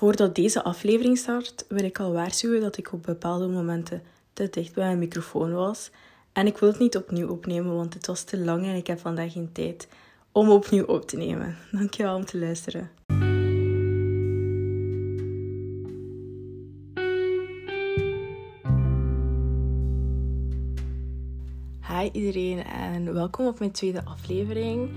Voordat deze aflevering start, wil ik al waarschuwen dat ik op bepaalde momenten te dicht bij mijn microfoon was. En ik wil het niet opnieuw opnemen, want het was te lang en ik heb vandaag geen tijd om opnieuw op te nemen. Dankjewel om te luisteren. Hi iedereen en welkom op mijn tweede aflevering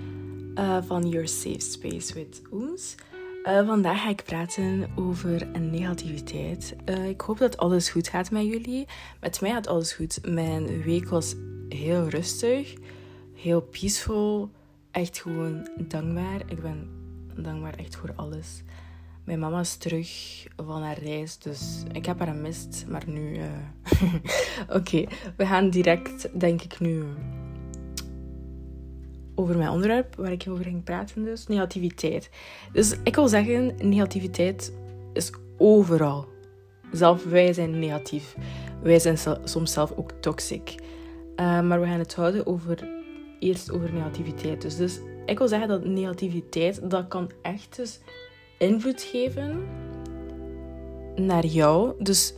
uh, van Your Safe Space with Ooms. Uh, vandaag ga ik praten over negativiteit. Uh, ik hoop dat alles goed gaat met jullie. Met mij gaat alles goed. Mijn week was heel rustig, heel peaceful. Echt gewoon dankbaar. Ik ben dankbaar echt voor alles. Mijn mama is terug van haar reis, dus ik heb haar gemist. Maar nu. Uh... Oké, we gaan direct, denk ik, nu over mijn onderwerp waar ik over ging praten, dus negativiteit. Dus ik wil zeggen, negativiteit is overal. Zelf wij zijn negatief. Wij zijn soms zelf ook toxic. Uh, maar we gaan het houden over, eerst over negativiteit. Dus, dus ik wil zeggen dat negativiteit, dat kan echt dus invloed geven naar jou. Dus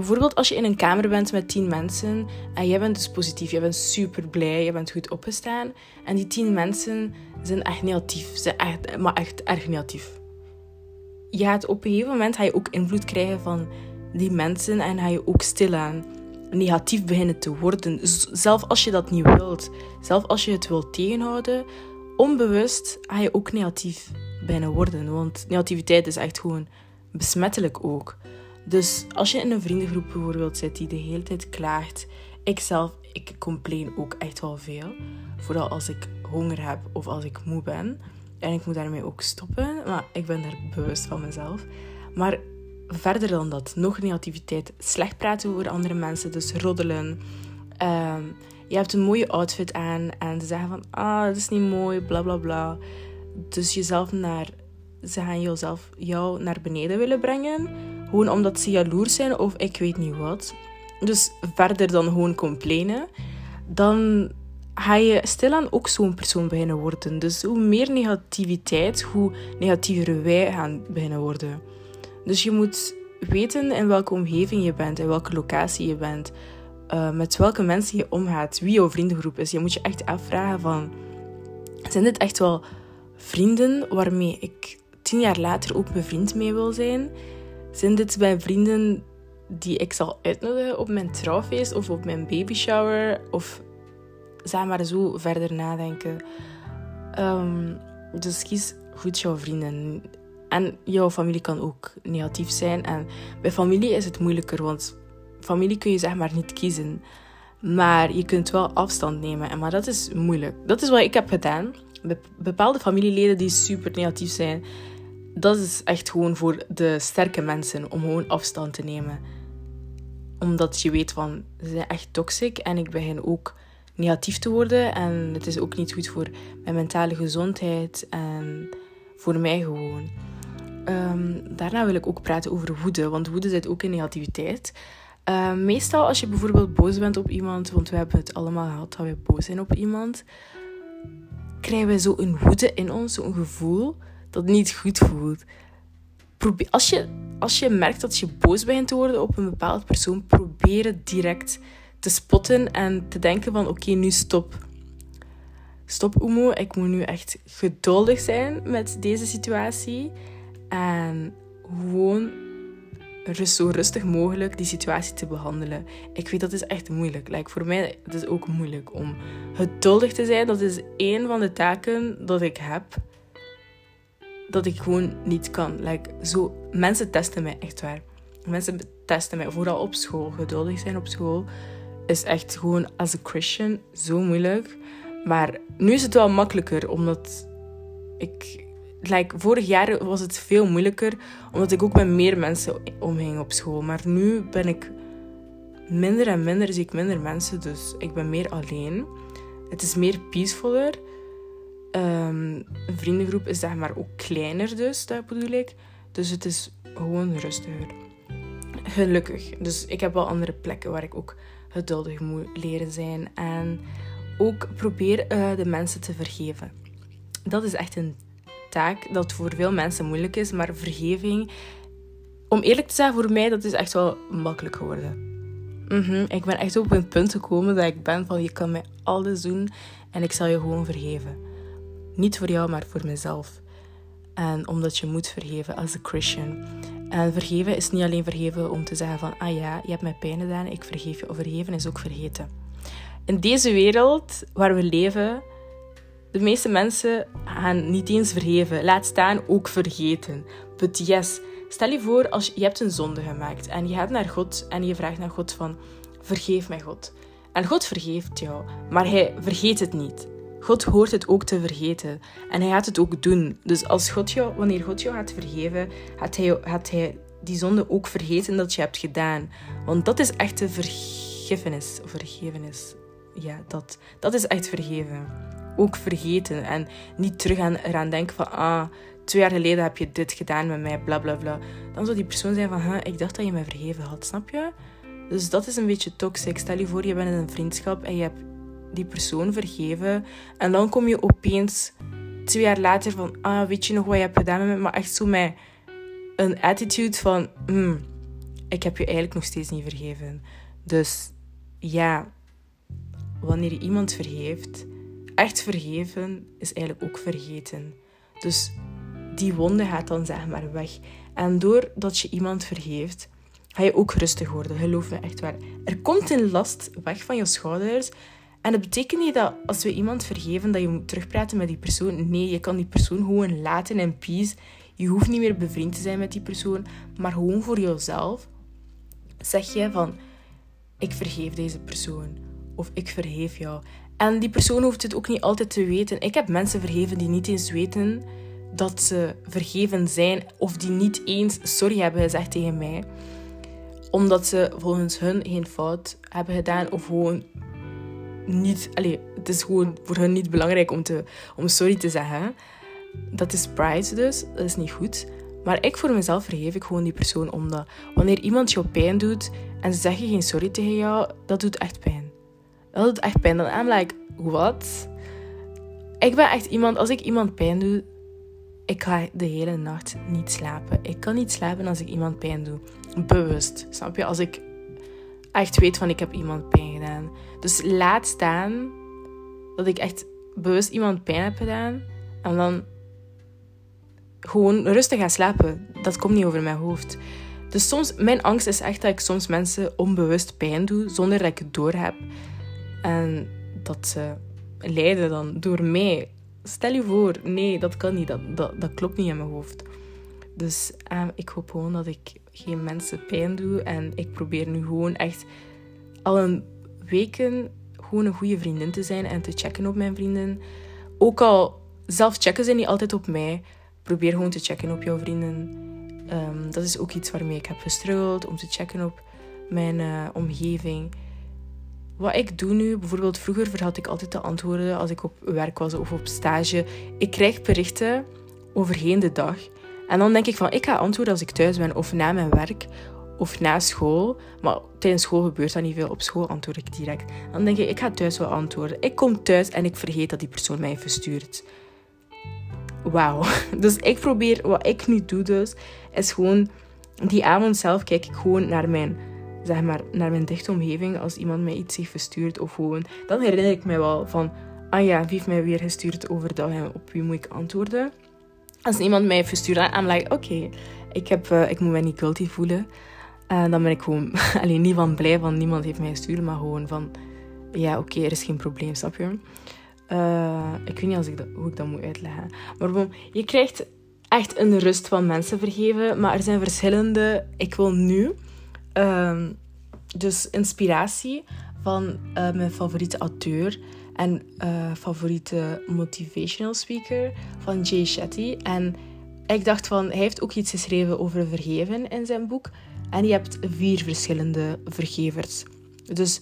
Bijvoorbeeld als je in een kamer bent met tien mensen en jij bent dus positief, jij bent super blij, je bent goed opgestaan en die tien mensen zijn echt negatief, zijn echt, maar echt erg negatief. Je gaat op een gegeven moment ga je ook invloed krijgen van die mensen en ga je ook stilaan negatief beginnen te worden. Zelf als je dat niet wilt, zelf als je het wilt tegenhouden, onbewust ga je ook negatief beginnen worden. Want negativiteit is echt gewoon besmettelijk ook. Dus als je in een vriendengroep bijvoorbeeld zit die de hele tijd klaagt, ik zelf, ik complain ook echt wel veel. Vooral als ik honger heb of als ik moe ben. En ik moet daarmee ook stoppen, maar ik ben daar bewust van mezelf. Maar verder dan dat, nog negativiteit, slecht praten over andere mensen, dus roddelen. Ehm, je hebt een mooie outfit aan en ze zeggen van, ah, dat is niet mooi, bla bla bla. Dus jezelf naar, ze gaan jezelf, jou naar beneden willen brengen gewoon omdat ze jaloers zijn of ik weet niet wat. Dus verder dan gewoon complainen. Dan ga je stilaan ook zo'n persoon beginnen worden. Dus hoe meer negativiteit, hoe negatiever wij gaan beginnen worden. Dus je moet weten in welke omgeving je bent, in welke locatie je bent, uh, met welke mensen je omgaat, wie jouw vriendengroep is. Je moet je echt afvragen van, zijn dit echt wel vrienden waarmee ik tien jaar later ook bevriend mee wil zijn? Zijn dit bij vrienden die ik zal uitnodigen op mijn trouwfeest of op mijn babyshower? Of zeg maar zo verder nadenken. Um, dus kies goed jouw vrienden. En jouw familie kan ook negatief zijn. En bij familie is het moeilijker, want familie kun je zeg maar niet kiezen. Maar je kunt wel afstand nemen. En maar dat is moeilijk. Dat is wat ik heb gedaan. Bepaalde familieleden die super negatief zijn, dat is echt gewoon voor de sterke mensen om gewoon afstand te nemen. Omdat je weet van, ze zijn echt toxic en ik begin ook negatief te worden. En het is ook niet goed voor mijn mentale gezondheid en voor mij gewoon. Um, daarna wil ik ook praten over woede, want woede zit ook in negativiteit. Um, meestal als je bijvoorbeeld boos bent op iemand, want we hebben het allemaal gehad dat we boos zijn op iemand, krijgen we zo een woede in ons, zo'n gevoel dat niet goed voelt. Probeer, als, je, als je merkt dat je boos begint te worden op een bepaald persoon, probeer het direct te spotten en te denken van oké, nu stop. Stop Oemo, ik moet nu echt geduldig zijn met deze situatie. En gewoon zo rustig mogelijk die situatie te behandelen. Ik weet dat is echt moeilijk. Like, voor mij is het ook moeilijk om geduldig te zijn. Dat is één van de taken dat ik heb dat ik gewoon niet kan. Like, zo, mensen testen mij echt waar. Mensen testen mij, vooral op school. Geduldig zijn op school is echt gewoon als een Christian zo moeilijk. Maar nu is het wel makkelijker, omdat ik... Vorig jaar was het veel moeilijker, omdat ik ook met meer mensen omging op school. Maar nu ben ik minder en minder, zie ik minder mensen, dus ik ben meer alleen. Het is meer peacefuller. Um, een vriendengroep is zeg maar ook kleiner dus, dat bedoel ik. Dus het is gewoon rustiger. Gelukkig. Dus ik heb wel andere plekken waar ik ook geduldig moet leren zijn. En ook probeer uh, de mensen te vergeven. Dat is echt een taak dat voor veel mensen moeilijk is, maar vergeving, om eerlijk te zijn, voor mij dat is echt wel makkelijk geworden. Mhm, ik ben echt op een punt gekomen dat ik ben van je kan mij alles doen en ik zal je gewoon vergeven. Niet voor jou, maar voor mezelf. En omdat je moet vergeven als een Christian. En vergeven is niet alleen vergeven om te zeggen van, ah ja, je hebt mij pijn gedaan, ik vergeef je. Of vergeven is ook vergeten. In deze wereld waar we leven, de meeste mensen gaan niet eens vergeven. Laat staan ook vergeten. But yes, stel je voor als je, je hebt een zonde gemaakt en je gaat naar God en je vraagt naar God van, vergeef mij God. En God vergeeft jou, maar hij vergeet het niet. God hoort het ook te vergeten. En hij gaat het ook doen. Dus als God jou, wanneer God jou gaat vergeven, gaat hij, gaat hij die zonde ook vergeten dat je hebt gedaan. Want dat is echt de vergiffenis. Of vergevenis. Ja, dat, dat is echt vergeven. Ook vergeten. En niet terug aan, eraan denken van... Ah, twee jaar geleden heb je dit gedaan met mij, bla bla bla. Dan zou die persoon zijn van... ik dacht dat je mij vergeven had, snap je? Dus dat is een beetje toxic. Stel je voor, je bent in een vriendschap en je hebt die persoon vergeven. En dan kom je opeens twee jaar later van, ah, weet je nog wat je hebt gedaan met me? Maar echt zo met een attitude van, hmm, ik heb je eigenlijk nog steeds niet vergeven. Dus ja, wanneer je iemand vergeeft, echt vergeven is eigenlijk ook vergeten. Dus die wonde gaat dan zeg maar weg. En doordat je iemand vergeeft, ga je ook rustig worden. Geloof me echt waar. Er komt een last weg van je schouders en dat betekent niet dat als we iemand vergeven, dat je moet terugpraten met die persoon. Nee, je kan die persoon gewoon laten in peace. Je hoeft niet meer bevriend te zijn met die persoon, maar gewoon voor jezelf zeg je van, ik vergeef deze persoon. Of ik vergeef jou. En die persoon hoeft het ook niet altijd te weten. Ik heb mensen vergeven die niet eens weten dat ze vergeven zijn. Of die niet eens sorry hebben gezegd tegen mij. Omdat ze volgens hun geen fout hebben gedaan. Of gewoon niet... Allez, het is gewoon voor hen niet belangrijk om, te, om sorry te zeggen. Dat is pride dus. Dat is niet goed. Maar ik voor mezelf vergeef ik gewoon die persoon. Omdat wanneer iemand jou pijn doet en ze zeggen geen sorry tegen jou, dat doet echt pijn. Dat doet echt pijn. Dan I'm like, wat? Ik ben echt iemand, als ik iemand pijn doe, ik ga de hele nacht niet slapen. Ik kan niet slapen als ik iemand pijn doe. Bewust. Snap je? Als ik echt weet van ik heb iemand pijn gedaan. Dus laat staan dat ik echt bewust iemand pijn heb gedaan. En dan gewoon rustig ga slapen. Dat komt niet over mijn hoofd. Dus soms, mijn angst is echt dat ik soms mensen onbewust pijn doe, zonder dat ik het door heb. En dat ze lijden dan door mij. Stel je voor, nee, dat kan niet. Dat, dat, klopt niet in mijn hoofd. Dus uh, ik hoop gewoon dat ik geen mensen pijn doe. En ik probeer nu gewoon echt al een weken gewoon een goede vriendin te zijn en te checken op mijn vrienden. Ook al zelf checken ze niet altijd op mij, probeer gewoon te checken op jouw vrienden. Um, dat is ook iets waarmee ik heb gestruggeld, om te checken op mijn uh, omgeving. Wat ik doe nu, bijvoorbeeld vroeger had ik altijd de antwoorden als ik op werk was of op stage. Ik krijg berichten overheen de dag. En dan denk ik van, ik ga antwoorden als ik thuis ben of na mijn werk of na school. Maar tijdens school gebeurt dat niet veel. Op school antwoord ik direct. Dan denk ik, ik ga thuis wel antwoorden. Ik kom thuis en ik vergeet dat die persoon mij verstuurt. Wauw. Dus ik probeer, wat ik nu doe dus, is gewoon die avond zelf kijk ik gewoon naar mijn, zeg maar, naar mijn dichte omgeving. Als iemand mij iets heeft verstuurd of gewoon, dan herinner ik mij wel van, ah ja, wie heeft mij weer gestuurd overdag en op wie moet ik antwoorden. Als iemand mij verstuurt, I'm like, oké, ik ik, uh, ik moet mij niet guilty voelen. En dan ben ik gewoon alleen niet van blij van niemand heeft mij gestuurd, maar gewoon van ja, oké, er is geen probleem, snap je? Uh, ik weet niet als ik dat, hoe ik dat moet uitleggen. Maar bon, je krijgt echt een rust van mensen vergeven, maar er zijn verschillende. Ik wil nu uh, dus inspiratie van mijn favoriete auteur en uh, favoriete motivational speaker van Jay Shetty. En ik dacht van, hij heeft ook iets geschreven over vergeven in zijn boek. En je hebt vier verschillende vergevers. Dus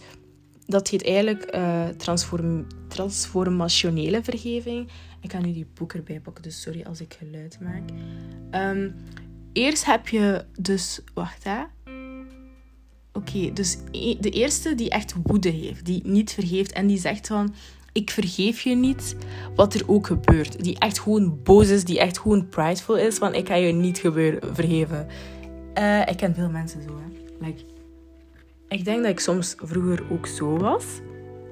dat heet eigenlijk uh, transform transformationele vergeving. Ik ga nu die boek erbij pakken, dus sorry als ik geluid maak. Um, eerst heb je dus... Wacht, hè. Oké, dus e-, de eerste die echt woede heeft, die niet vergeeft en die zegt van... ik vergeef je niet wat er ook gebeurt. Die echt gewoon boos is, die echt gewoon prideful is, want ik ga je niet gebeuren, vergeven. Uh, ik ken veel mensen zo, hè. Like, ik denk dat ik soms vroeger ook zo was.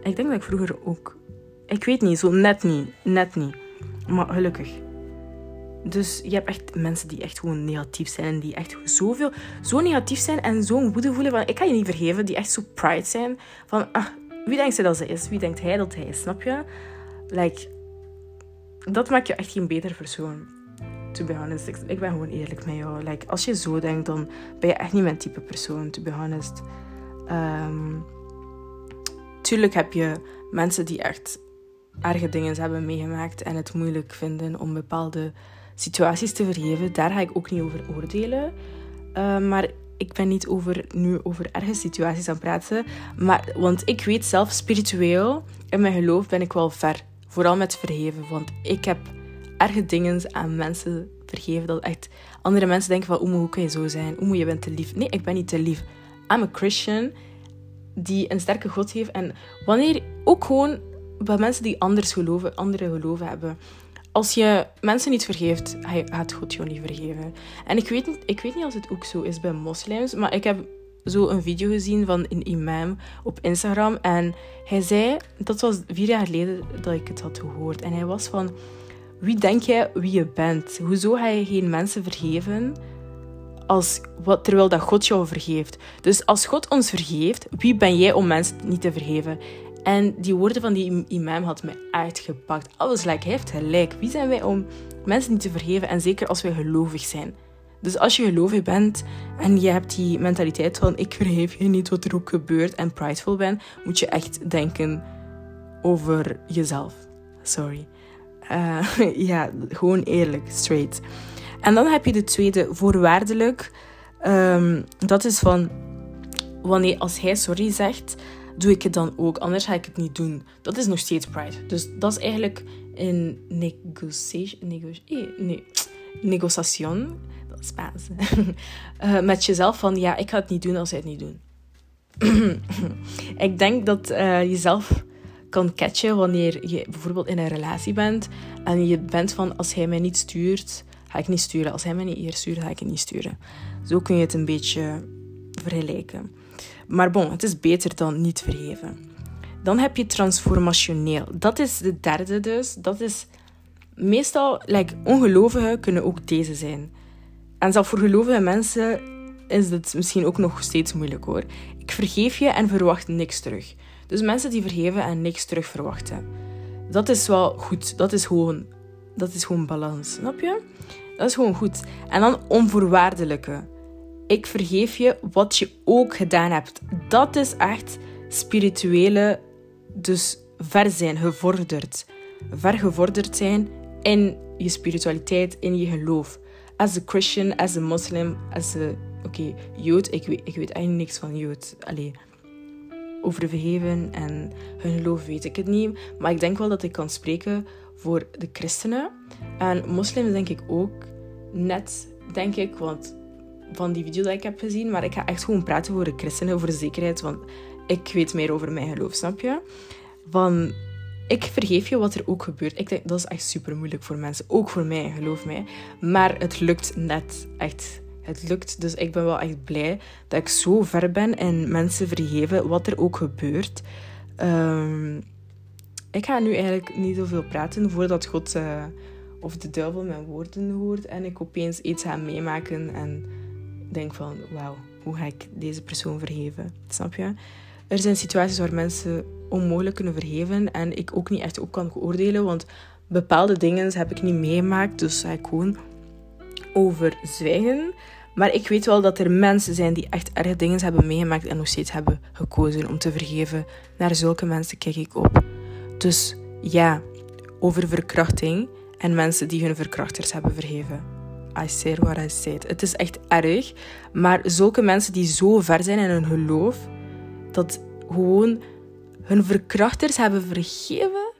Ik denk dat ik vroeger ook... Ik weet niet, zo net niet. Net niet. Maar gelukkig. Dus je hebt echt mensen die echt gewoon negatief zijn. En die echt zoveel, zo negatief zijn en zo'n woede voelen van... Ik kan je niet vergeven. Die echt zo pride zijn. Van, ah, wie denkt ze dat ze is? Wie denkt hij dat hij is? Snap je? Like, dat maakt je echt geen beter persoon. To be honest. Ik, ben gewoon eerlijk met jou. Like, als je zo denkt, dan ben je echt niet mijn type persoon. To be honest. Um, tuurlijk heb je mensen die echt erge dingen hebben meegemaakt en het moeilijk vinden om bepaalde situaties te vergeven. Daar ga ik ook niet over oordelen. Uh, maar ik ben niet over, nu over erge situaties aan het praten. Maar, want ik weet zelf, spiritueel, in mijn geloof ben ik wel ver. Vooral met vergeven. Want ik heb erge dingen aan mensen vergeven. Dat echt andere mensen denken van, hoe kan je zo zijn? Hoe je bent te lief. Nee, ik ben niet te lief. I'm a Christian die een sterke God heeft. En wanneer ook gewoon bij mensen die anders geloven, andere geloven hebben. Als je mensen niet vergeeft, gaat God je niet vergeven. En ik weet, niet, ik weet niet als het ook zo is bij moslims, maar ik heb zo een video gezien van een imam op Instagram. En hij zei, dat was vier jaar geleden dat ik het had gehoord. En hij was van, wie denk jij wie je bent? Hoezo ga je geen mensen vergeven als, wat, terwijl dat God jou vergeeft? Dus als God ons vergeeft, wie ben jij om mensen niet te vergeven? En die woorden van die imam had mij uitgepakt. Alles like, hij heeft gelijk. Wie zijn wij om mensen niet te vergeven? En zeker als wij gelovig zijn. Dus als je gelovig bent en je hebt die mentaliteit van ik vergeef je niet wat er ook gebeurt en prideful ben, moet je echt denken over jezelf. Sorry. Uh, ja, gewoon eerlijk, straight. En dan heb je de tweede, voorwaardelijk. Um, dat is van wanneer als hij sorry zegt, doe ik het dan ook. Anders ga ik het niet doen. Dat is nog steeds pride. Dus dat is eigenlijk een negotiation. Nego eh, nee, negociation. Dat is Spaans. uh, met jezelf van ja, ik ga het niet doen als hij het niet doet. ik denk dat uh, jezelf kan catchen wanneer je bijvoorbeeld in een relatie bent en je bent van als hij mij niet stuurt, ga ik niet sturen. Als hij mij niet eerst stuurt, ga ik het niet sturen. Zo kun je het een beetje vergelijken. Maar bon, het is beter dan niet vergeven. Dan heb je transformationeel. Dat is de derde dus. Dat is meestal, like, ongelovigen kunnen ook deze zijn. En zelfs voor gelovige mensen is het misschien ook nog steeds moeilijk hoor. Ik vergeef je en verwacht niks terug. Dus mensen die vergeven en niks terug verwachten. Dat is wel goed. Dat is gewoon, dat is gewoon balans. Snap je? Dat is gewoon goed. En dan onvoorwaardelijke ik vergeef je wat je ook gedaan hebt. Dat is echt spirituele, dus ver zijn, gevorderd. Vergevorderd zijn in je spiritualiteit, in je geloof. As a Christian, as a Muslim, as a... Oké, Jood, ik weet, ik weet eigenlijk niks van Jood. Allee, over vergeven en hun geloof weet ik het niet. Maar ik denk wel dat ik kan spreken voor de christenen. En moslims denk ik ook net, denk ik, want van die video dat ik heb gezien. Maar ik ga echt gewoon praten voor de christenen, over de zekerheid. Want ik weet meer over mijn geloof, snap je? Van, ik vergeef je wat er ook gebeurt. Ik denk, dat is echt super moeilijk voor mensen. Ook voor mij, geloof mij. Maar het lukt net. Echt. Het lukt. Dus ik ben wel echt blij dat ik zo ver ben en mensen vergeven wat er ook gebeurt. Um, ik ga nu eigenlijk niet zoveel praten voordat God uh, of de duivel mijn woorden hoort en ik opeens iets ga meemaken en denk van, wauw, hoe ga ik deze persoon vergeven? Snap je? Er zijn situaties waar mensen onmogelijk kunnen vergeven en ik ook niet echt op kan oordelen, want bepaalde dingen heb ik niet meegemaakt, dus ga ik gewoon over zwijgen. Maar ik weet wel dat er mensen zijn die echt erg dingen hebben meegemaakt en nog steeds hebben gekozen om te vergeven. Naar zulke mensen kijk ik op. Dus ja, over verkrachting en mensen die hun verkrachters hebben vergeven. I said what I said. Het is echt erg. Maar zulke mensen die zo ver zijn in hun geloof, dat gewoon hun verkrachters hebben vergeven.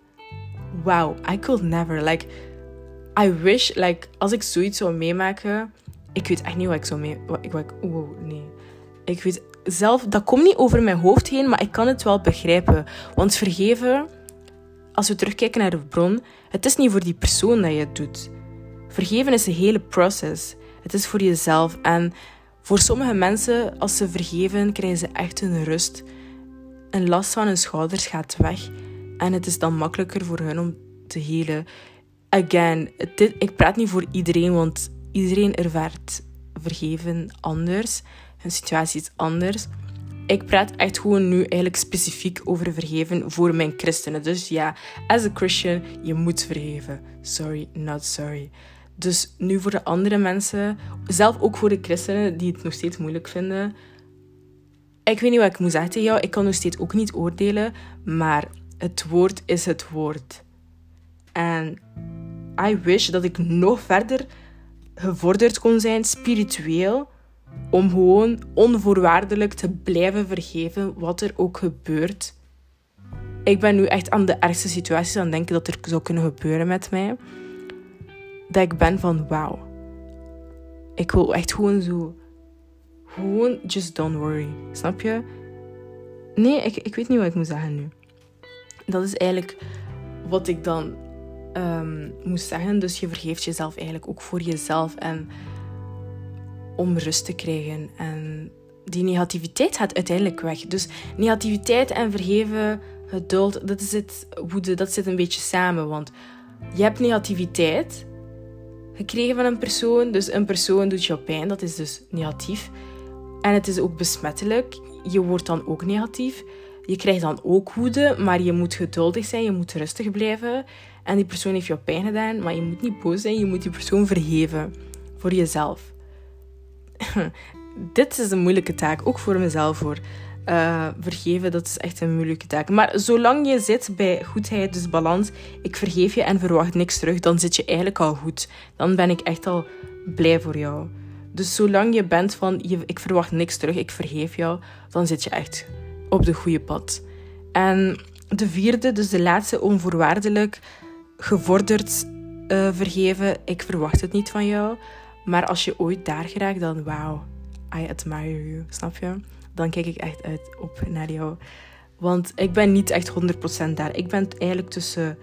Wow, I could never. Like, I wish, like, als ik zoiets zou meemaken. Ik weet echt niet wat ik zou mee. Wat, wat, oh, nee. Ik weet zelf, dat komt niet over mijn hoofd heen, maar ik kan het wel begrijpen. Want vergeven, als we terugkijken naar de bron, het is niet voor die persoon dat je het doet. Vergeven is een hele proces. Het is voor jezelf. En voor sommige mensen, als ze vergeven, krijgen ze echt een rust. Een last van hun schouders gaat weg. En het is dan makkelijker voor hen om te helen. Again, dit, ik praat niet voor iedereen, want iedereen ervaart vergeven anders. Hun situatie is anders. Ik praat echt gewoon nu eigenlijk specifiek over vergeven voor mijn christenen. Dus ja, as a Christian, je moet vergeven. Sorry, not sorry. Dus nu voor de andere mensen, zelf ook voor de christenen die het nog steeds moeilijk vinden. Ik weet niet wat ik moet zeggen tegen jou. Ik kan nog steeds ook niet oordelen. Maar het woord is het woord. En I wish dat ik nog verder gevorderd kon zijn spiritueel. Om gewoon onvoorwaardelijk te blijven vergeven wat er ook gebeurt. Ik ben nu echt aan de ergste situaties aan het denken dat er zou kunnen gebeuren met mij dat ik ben van wauw. Ik wil echt gewoon zo. Gewoon just don't worry. Snap je? Nee, ik, ik weet niet wat ik moet zeggen nu. Dat is eigenlijk wat ik dan um, moest zeggen. Dus je vergeeft jezelf eigenlijk ook voor jezelf en om rust te krijgen. En die negativiteit gaat uiteindelijk weg. Dus negativiteit en vergeven, geduld, dat zit, woede, dat zit een beetje samen. Want je hebt negativiteit gekregen van een persoon. Dus een persoon doet jou pijn, dat is dus negatief. En het is ook besmettelijk. Je wordt dan ook negatief. Je krijgt dan ook woede, maar je moet geduldig zijn, je moet rustig blijven. En die persoon heeft jou pijn gedaan, maar je moet niet boos zijn, je moet die persoon vergeven voor jezelf. Dit is een moeilijke taak, ook voor mezelf hoor. Uh, vergeven, dat is echt een moeilijke taak. Maar zolang je zit bij goedheid, dus balans, ik vergeef je en verwacht niks terug, dan zit je eigenlijk al goed. Dan ben ik echt al blij voor jou. Dus zolang je bent van, je, ik verwacht niks terug, ik vergeef jou, dan zit je echt op de goede pad. En de vierde, dus de laatste, onvoorwaardelijk gevorderd uh, vergeven. Ik verwacht het niet van jou. Maar als je ooit daar geraakt, dan wauw, I admire you. Snap je? Dan kijk ik echt uit op naar jou. Want ik ben niet echt 100% daar. Ik ben eigenlijk tussen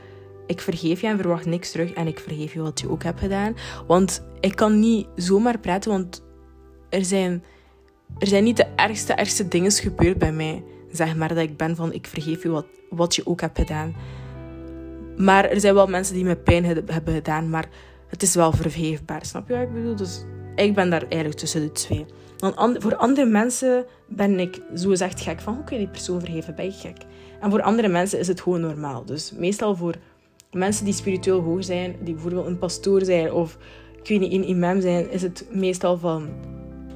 ik vergeef je en verwacht niks terug en ik vergeef je wat je ook hebt gedaan. Want ik kan niet zomaar praten, want er zijn, er zijn niet de ergste, ergste dingen gebeurd bij mij. Zeg maar dat ik ben van ik vergeef je wat, wat je ook hebt gedaan. Maar er zijn wel mensen die me pijn hebben gedaan, maar het is wel vergeefbaar. Snap je wat ik bedoel? Dus ik ben daar eigenlijk tussen de twee. Want voor andere mensen ben ik zogezegd gek. Van, hoe kun je die persoon vergeven? Ben je gek? En voor andere mensen is het gewoon normaal. Dus meestal voor mensen die spiritueel hoog zijn, die bijvoorbeeld een pastoor zijn of ik weet een imam zijn, is het meestal van...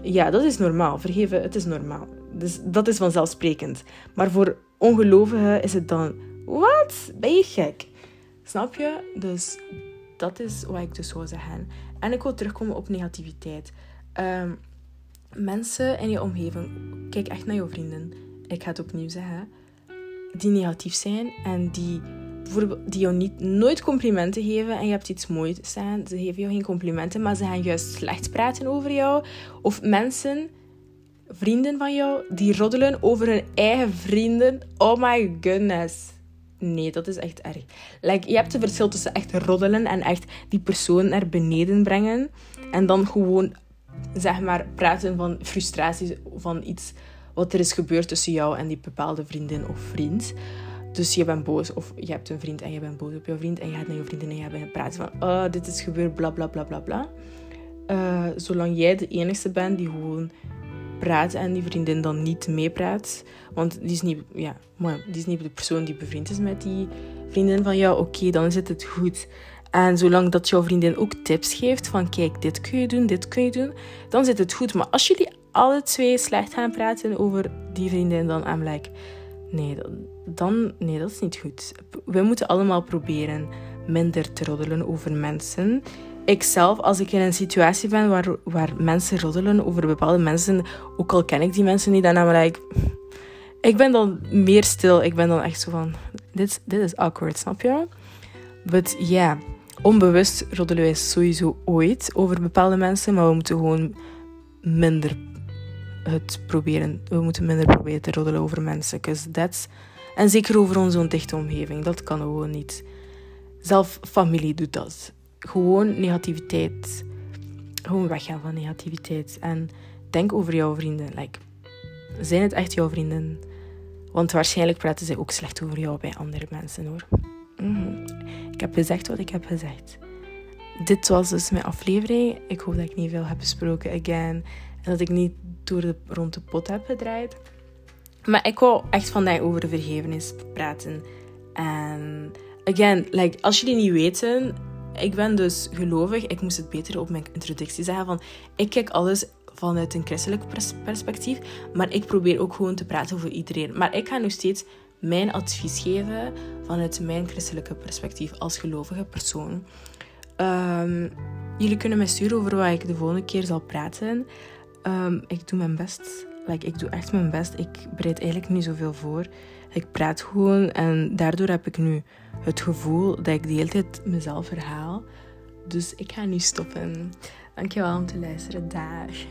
Ja, dat is normaal. Vergeven, het is normaal. Dus dat is vanzelfsprekend. Maar voor ongelovigen is het dan... Wat? Ben je gek? Snap je? Dus dat is wat ik dus zou zeggen. En ik wil terugkomen op negativiteit. Um, mensen in je omgeving, kijk echt naar je vrienden. Ik ga het opnieuw zeggen. Die negatief zijn en die, die jou niet, nooit complimenten geven en je hebt iets moois staan. Ze geven jou geen complimenten, maar ze gaan juist slecht praten over jou. Of mensen, vrienden van jou, die roddelen over hun eigen vrienden. Oh my goodness. Nee, dat is echt erg. Je hebt een verschil tussen echt roddelen en echt die persoon naar beneden brengen. En dan gewoon zeg maar, praten van frustraties van iets wat er is gebeurd tussen jou en die bepaalde vriendin of vriend. Dus je bent boos of je hebt een vriend en je bent boos op je vriend en je gaat naar je vriendin en je gaat praten van oh, dit is gebeurd, bla bla bla bla. Uh, zolang jij de enige bent die gewoon praat en die vriendin dan niet meepraat. Want die is, niet, ja, maar die is niet de persoon die bevriend is met die vriendin van jou. Oké, dan is het goed. En zolang dat jouw vriendin ook tips geeft van kijk, dit kun je doen, dit kun je doen, dan zit het goed. Maar als jullie alle twee slecht gaan praten over die vriendin, dan I'm like, nee, dan, nee, dat is niet goed. We moeten allemaal proberen minder te roddelen over mensen. Ikzelf, als ik in een situatie ben waar, waar mensen roddelen over bepaalde mensen, ook al ken ik die mensen niet, dan I'm like, ik ben dan meer stil. Ik ben dan echt zo van, dit, dit is awkward, snap je? But yeah, onbewust roddelen wij sowieso ooit over bepaalde mensen, maar we moeten gewoon minder het proberen. We moeten minder proberen te roddelen over mensen. That's En zeker over onze dichte omgeving. Dat kan gewoon niet. Zelf familie doet dat. Gewoon negativiteit. Gewoon weggaan van negativiteit. En denk over jouw vrienden. Like, zijn het echt jouw vrienden? Want waarschijnlijk praten zij ook slecht over jou bij andere mensen hoor. Mhm. Ik heb gezegd wat ik heb gezegd. Dit was dus mijn aflevering. Ik hoop dat ik niet veel heb besproken again. En dat ik niet door de, rond de pot heb gedraaid. Maar ik wou echt vandaag over de vergevenis praten. En again, like, als jullie niet weten, ik ben dus gelovig. Ik moest het beter op mijn introductie zeggen. Van, ik kijk alles vanuit een christelijk perspectief. Maar ik probeer ook gewoon te praten over iedereen. Maar ik ga nu steeds mijn advies geven vanuit mijn christelijke perspectief als gelovige persoon. Um, jullie kunnen mij sturen over wat ik de volgende keer zal praten. Um, ik doe mijn best. Like, ik doe echt mijn best. Ik bereid eigenlijk niet zoveel voor. Ik praat gewoon en daardoor heb ik nu het gevoel dat ik de hele tijd mezelf herhaal. Dus ik ga nu stoppen. Dankjewel om te luisteren. Dag.